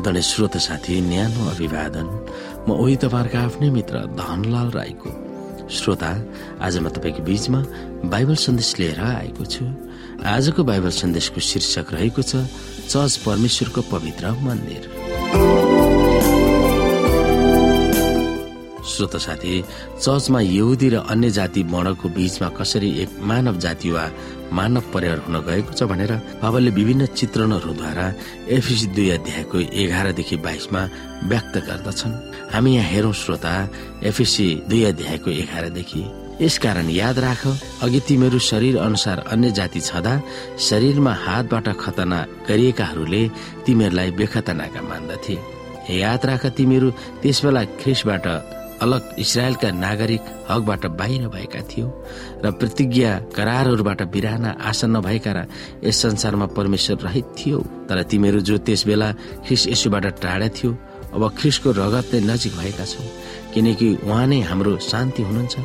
समाधान श्रोत साथी न्यानो अभिवादन। म ओही तपाईँहरूको आफ्नै मित्र धनलाल राईको। श्रोता आज म तपाईँको बीचमा बाइबल सन्देश लिएर आएको छु। आजको बाइबल सन्देशको शीर्षक रहेको छ चर्च परमेश्वरको पवित्र मन्दिर। श्रोत साथी चर्चमा यहुदी र अन्य जाति वर्णको बीचमा कसरी एक मानव जाति वा मानव परिवार हुन गएको छ भनेर बाबाले विभिन्न चित्रणहरूद्वारा एफिसी दुई अध्यायको एघारदेखि बाइसमा व्यक्त गर्दछन्। हामी यहाँ हेरौँ श्रोता एफिसी दुई अध्यायको एघारदेखि। यसकारण याद राख अघि तिमीहरू शरीर अनुसार अन्य जाति छँदा शरीरमा हातबाट खतना गरिएकाहरूले तिमीहरूलाई बेखतनाका मान्दथे। याद राख तिमीहरू त्यसबेला ख्रिसबाट अलग इसरायलका नागरिक हकबाट बाहिर भएका थियो र प्रतिज्ञा करारहरूबाट बिराना आशा नभएका र यस संसारमा परमेश्वर रहित थियो। तर तिमीहरू जो त्यस बेला ख्रिस यसुबाट टाढा थियो अब ख्रिसको रगतले नजिक भएका छौ किनकि उहाँ नै हाम्रो शान्ति हुनुहुन्छ।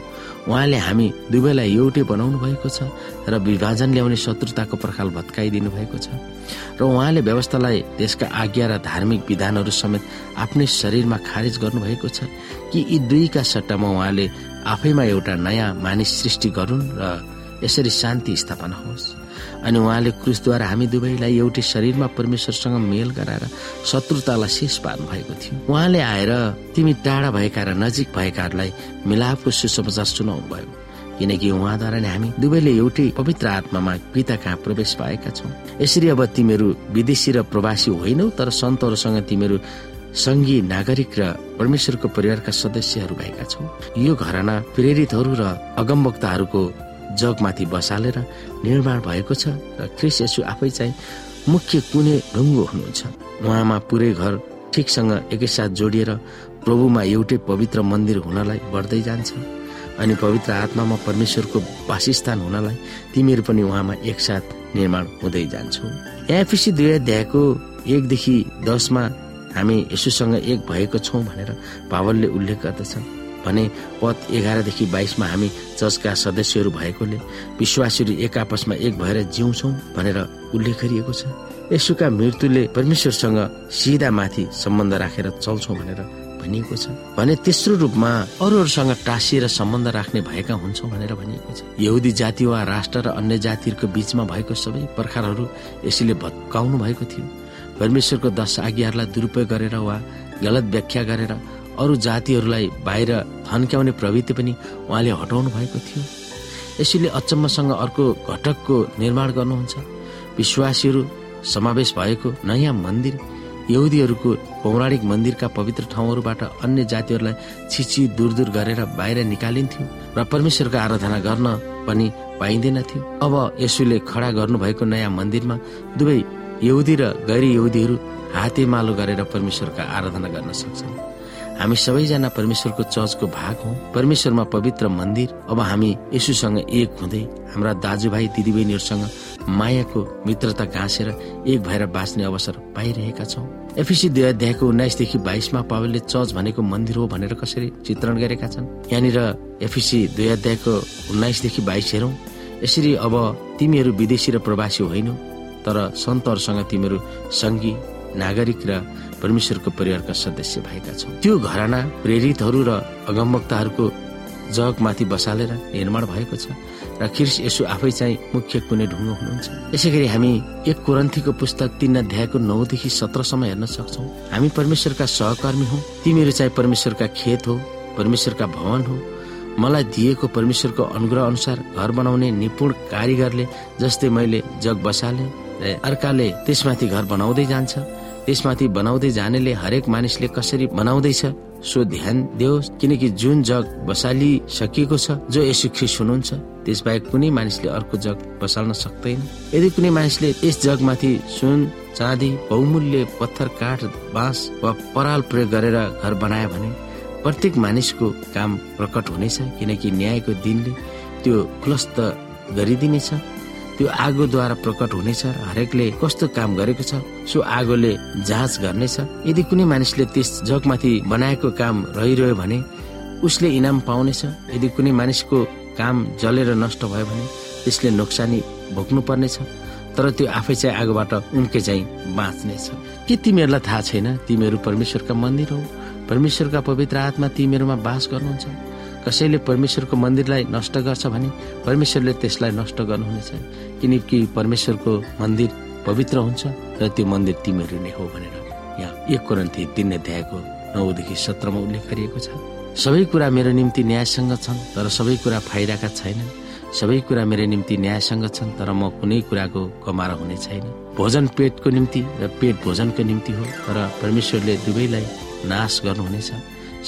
उहाँले हामी दुवैलाई एउटै बनाउनु भएको छ र विभाजन ल्याउने शत्रुताको पर्खाल भत्काइदिनु भएको छ र उहाँले व्यवस्थालाई त्यसका आज्ञा र धार्मिक विधानहरू समेत आफ्नै शरीरमा खारेज गर्नुभएको छ कि यी दुईका सट्टामा उहाँले आफैमा एउटा नयाँ मानिस सृष्टि गरून् र यसरी शान्ति स्थापना होस्। अनि उहाँले क्रुसद्वारा हामी दुवैलाई एउटै शरीरमा परमेश्वरसँग मेल गराएर शत्रुतालाई शेष पार्नु भएको थियो। उहाँले आएर तिमी टाढा भएका र नजिक भएकाहरूलाई मिलापको सुसमाचार सुनाउनु भयो किनकि उहाँद्वारा नै हामी दुवैले एउटै पवित्र आत्मामा पिता कहाँ प्रवेश पाएका छौँ। यसरी अब तिमीहरू विदेशी र प्रवासी होइनौ तर सन्तहरूसँग तिमीहरू सङ्घीय नागरिक र परमेश्वरको परिवारका सदस्यहरू भएका छौ। यो घरना प्रेरितहरू र अगमवक्ताहरूको जगमाथि बसालेर निर्माण भएको छ र क्रिस यसु आफै चाहिँ मुख्य कुने ढुङ्गो हुनुहुन्छ। उहाँमा पुरै घर ठिकसँग एकैसाथ जोडिएर प्रभुमा एउटै पवित्र मन्दिर हुनलाई बढ्दै जान्छ। अनि पवित्र आत्मामा परमेश्वरको वासस्थान हुनलाई तिमीहरू पनि उहाँमा एकसाथ निर्माण हुँदै जान्छौ। एफिसी दुई अध्यायको एकदेखि दसमा हामी यसुसँग एक भएको छौँ भनेर पावलले उल्लेख गर्दछ भने पद एघारदेखि बाइसमा हामी चर्चका सदस्यहरू भएकोले विश्वासीहरू एक आपसमा एक भएर जिउँछौ भनेर उल्लेख गरिएको छ। यसुका मृत्युले परमेश्वरसँग सिधा माथि सम्बन्ध राखेर चल्छौ भनेर भनिएको छ। भने तेस्रो रूपमा अरूहरूसँग टाँसिएर सम्बन्ध राख्ने भएका हुन्छौ भनेर भनिएको छ। यहुदी जाति वा राष्ट्र र अन्य जातिहरूको बीचमा भएको सबै प्रकारहरू यसैले भत्काउनु भएको थियो। परमेश्वरको दश आज्ञाहरूलाई दुरुपयोग गरेर वा गलत व्याख्या गरेर अरू जातिहरूलाई बाहिर थन्क्याउने प्रवृत्ति पनि उहाँले हटाउनु भएको थियो। यसैले अचम्मसँग अर्को घटकको निर्माण गर्नुहुन्छ। विश्वासीहरू समावेश भएको नयाँ मन्दिर यहुदीहरूको पौराणिक मन्दिरका पवित्र ठाउँहरूबाट अन्य जातिहरूलाई छिची दूर दूर गरेर बाहिर निकालिन्थ्यो र परमेश्वरको आराधना गर्न पनि पाइँदैन थियो अब यसुले खडा गर्नुभएको नयाँ मन्दिरमा दुवै यहुदी र गैर यहुदीहरू हातेमालो गरेर परमेश्वरका आराधना गर्न सक्छन्। हामी सबैजना परमेश्वरको चर्चको भाग हौ परमेश्वरमा पवित्र मन्दिर। अब हामी यसुसँग एक हुँदै हाम्रा दाजुभाइ दिदीबहिनीहरूसँग मायाको मित्रता घाँसेर एक भएर बाँच्ने अवसर पाइरहेका छौँ। एफिसी दुई अध्यायको उन्नाइसदेखि बाइसमा पावलले चर्च भनेको मन्दिर हो भनेर कसरी चित्रण गरेका छन्? यहाँनिर एफिसी दुई अध्यायको उन्नाइसदेखि बाइस हेरौँ। यसरी अब तिमीहरू विदेशी र प्रवासी होइनौ तर सन्तहरूसँग तिमीहरू सङ्गी नागरिक र परमेश्वरको परिवारका सदस्य भएका छौँ। त्यो घराना प्रेरितहरू र अगमवक्ताहरूको जगमाथि बसालेर निर्माण भएको छ र कृष यसो आफै चाहिँ मुख्य कुनै ढुङ्गो हुनुहुन्छ। यसै गरी हामी एक कुरन्थीको पुस्तक तीन अध्यायको नौदेखि सत्रसम्म हेर्न सक्छौ। हामी परमेश्वरका सहकर्मी हौ। तिमीहरू चाहिँ परमेश्वरका खेत हो परमेश्वरका भवन हो। मलाई दिएको परमेश्वरको अनुग्रह अनुसार घर बनाउने निपुण कारिगरले जस्तै मैले जग बसाले र अर्काले त्यसमाथि घर बनाउँदै जान्छ। त्यसमाथि बनाउँदै जानेले हरेक मानिसले कसरी बनाउँदैछ? सो ध्यान दियोस् किनकि जुन जग बसालिसकिएको छ जो यसो ख्रिस हुनुहुन्छ त्यसबाहेक कुनै मानिसले अर्को जग बसाल्न सक्दैन। यदि कुनै मानिसले यस जगमाथि सुन चाँदी बहुमूल्य पत्थर काठ बाँस वा पराल प्रयोग गरेर घर बनायो भने प्रत्येक मानिसको काम प्रकट हुनेछ किनकि न्यायको दिनले त्यो खुलस्त गरिदिनेछ। त्यो आगोद्वारा प्रकट हुनेछ र हरेकले कस्तो काम गरेको छ सो आगोले जाँच गर्नेछ। यदि कुनै मानिसले त्यस जगमाथि बनाएको काम रहिरह्यो भने उसले इनाम पाउनेछ। यदि कुनै मानिसको काम जलेर नष्ट भयो भने त्यसले नोक्सानी भोग्नु पर्नेछ तर त्यो आफै चाहिँ आगोबाट उम्के चाहिँ बाँच्नेछ। के तिमीहरूलाई थाहा छैन? तिमीहरू परमेश्वरका मन्दिर हो। परमेश्वरका पवित्र आत्मा तिमीहरूमा बास गर्नुहुन्छ। कसैले परमेश्वरको मन्दिरलाई नष्ट गर्छ भने परमेश्वरले त्यसलाई नष्ट गर्नुहुनेछ। किनकि परमेश्वरको मन्दिर पवित्र हुन्छ र त्यो मन्दिर तिमीहरू नै हो भनेर यहाँ एक कोरन्थी तिन अध्यायको नौदेखि सत्रमा उल्लेख गरिएको छ। सबै कुरा मेरो निम्ति न्यायसँग छन् तर सबै कुरा फाइदाका छैनन्। सबै कुरा मेरो निम्ति न्यायसँग छन् तर म कुनै कुराको कमारा हुने छैन। भोजन पेटको निम्ति र पेट भोजनको निम्ति हो तर परमेश्वरले दुवैलाई नाश गर्नुहुनेछ।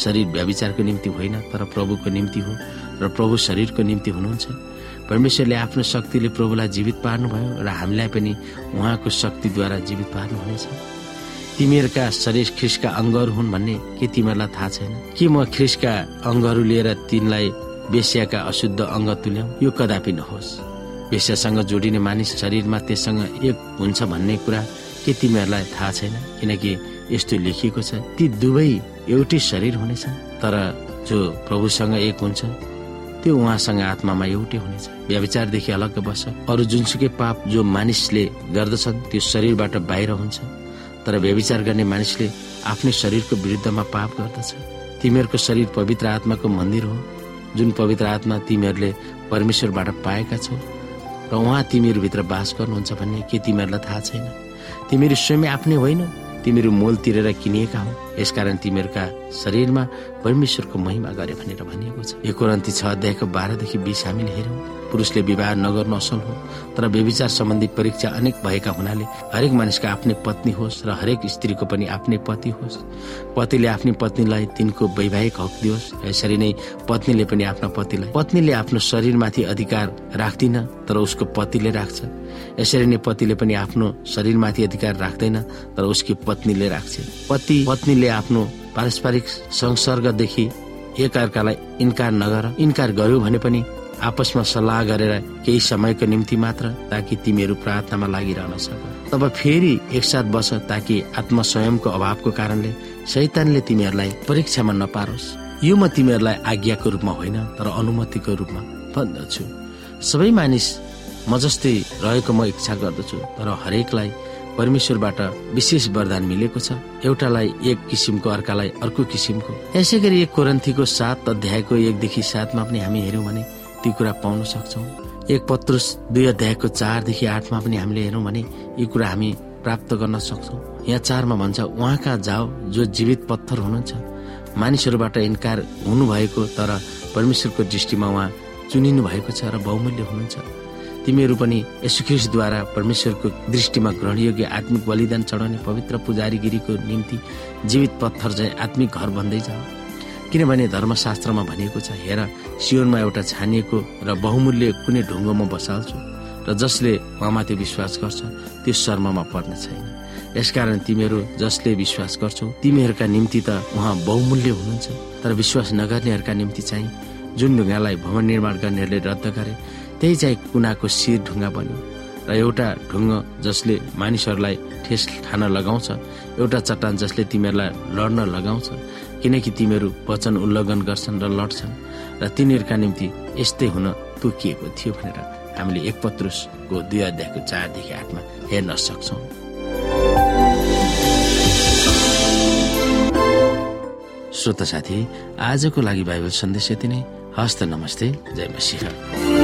शरीर व्याविचारको निम्ति होइन तर प्रभुको निम्ति हो र प्रभु शरीरको निम्ति हुनुहुन्छ। परमेश्वरले आफ्नो शक्तिले प्रभुलाई जीवित पार्नुभयो र हामीलाई पनि उहाँको शक्तिद्वारा जीवित पार्नुहुनेछ। तिमीहरूका शरीर ख्रिसका अङ्गहरू हुन् भन्ने के तिमीहरूलाई थाहा छैन? के म ख्रिसका अङ्गहरू लिएर तिनलाई बेसियाका अशुद्ध अङ्ग तुल्याउ? यो कदापि नहोस्। बेसियासँग जोडिने मानिस शरीरमा त्यससँग एक हुन्छ भन्ने कुरा के तिमीहरूलाई थाहा छैन? किनकि यस्तो लेखिएको छ ती दुवै एउटै शरीर हुनेछ तर जो प्रभुसँग एक हुन्छ त्यो उहाँसँग आत्मामा एउटै हुनेछ। व्याविचारदेखि अलग बस्छ। अरू जुनसुकै पाप जो मानिसले गर्दछन् त्यो शरीरबाट बाहिर हुन्छ। तर व्यविचार गर्ने मानिसले आफ्नै शरीरको विरुद्धमा पाप गर्दछ। तिमीहरूको शरीर पवित्र आत्माको मन्दिर हो जुन पवित्र आत्मा तिमीहरूले परमेश्वरबाट पाएका छौ। र उहाँ तिमीहरूभित्र बास गर्नुहुन्छ भन्ने के तिमीहरूलाई थाहा छैन। तिमीहरू स्वयं आफ्नै होइन तिमीहरू मोल तिरेर किनिएका हो। यसकारण तिमीहरूका शरीरमा परमेश्वरको महिमा गरे भनेर भनिएको छ। एक रन्ती छ अध्यायको बाह्रदेखि बिस हामीले हेऱ्यौँ। पुरुषले विवाह नगर्नु असल हो तर व्यविचार सम्बन्धी परीक्षा अनेक भएका हुनाले हरेक मानिसको आफ्नै पत्नी होस् र हरेक स्त्रीको पनि आफ्नै पति होस्। पतिले आफ्नै पत्नीलाई तिनको वैवाहिक हक दियोस् यसरी नै पत्नीले पनि आफ्ना पतिलाई। पत्नीले आफ्नो शरीरमाथि अधिकार राख्दिन तर उसको पतिले राख्छ। यसरी नै पतिले पनि आफ्नो शरीरमाथि अधिकार राख्दैन तर उसकी पत्नीले राख्छ। पति पत्नीले आफ्नो पारस्परिक संसर्गदेखि एकअर्कालाई इन्कार नगर इन्कार गर्यो भने पनि आपसमा सल्लाह गरेर केही समयको निम्ति मात्र ताकि तिमीहरू प्रार्थनामा लागिरहन सक। तब फेरि एकसाथ बस ताकि आत्म स्वयंको अभावको कारणले शैतानले तिमीहरूलाई परीक्षामा नपारोस्। यो म तिमीहरूलाई आज्ञाको रूपमा होइन तर अनुमतिको रूपमा भन्दछु। सबै मानिस म जस्तै रहेको म इच्छा गर्दछु तर हरेकलाई परमेश्वरबाट विशेष वरदान मिलेको छ। एउटालाई एक किसिमको अर्कालाई अर्को किसिमको। यसै गरी एक कोरन्थीको सात अध्यायको एकदेखि सातमा पनि हामी हेऱ्यौँ भने ती कुरा पाउन सक्छौ। एक पत्रुस दुई अध्यायको चारदेखि आठमा पनि हामीले हेरौँ भने यी कुरा हामी प्राप्त गर्न सक्छौ। यहाँ चारमा भन्छ उहाँका जाओ जो जीवित पत्थर हुनुहुन्छ मानिसहरूबाट इन्कार हुनुभएको तर परमेश्वरको दृष्टिमा उहाँ चुनिनु भएको छ र बहुमूल्य हुनुहुन्छ। तिमीहरू पनि यसुख्रिसद्वारा परमेश्वरको दृष्टिमा ग्रहणयोग्य आत्मिक बलिदान चढाउने पवित्र पुजारीगिरीको निम्ति जीवित पत्थर चाहिँ आत्मिक घर बन्दै जाऊ किनभने धर्मशास्त्रमा भनिएको छ हेर सियोनमा एउटा छानिएको र बहुमूल्य कुनै ढुङ्गोमा बसाल्छु र जसले उहाँमाथि विश्वास गर्छ त्यो शर्ममा पर्ने छैन। यसकारण तिमीहरू जसले विश्वास गर्छौ तिमीहरूका निम्ति त उहाँ बहुमूल्य हुनुहुन्छ तर विश्वास नगर्नेहरूका निम्ति चाहिँ जुन ढुङ्गालाई भवन निर्माण गर्नेहरूले रद्द गरे त्यही चाहिँ कुनाको शिर ढुङ्गा बन्यो र एउटा ढुङ्ग जसले मानिसहरूलाई ठेस खान लगाउँछ एउटा चट्टान जसले तिमीहरूलाई लड्न लगाउँछ किनकि तिमीहरू वचन उल्लङ्घन गर्छन् र लड्छन् र तिनीहरूका निम्ति यस्तै हुन तोकिएको थियो भनेर हामीले एक पत्रुसको दुई अध्यायको चारदेखि आठमा हेर्न सक्छौँ। श्रोता साथी आजको लागि बाइबल सन्देश यति नै। हस्त नमस्ते। जय मसिंह।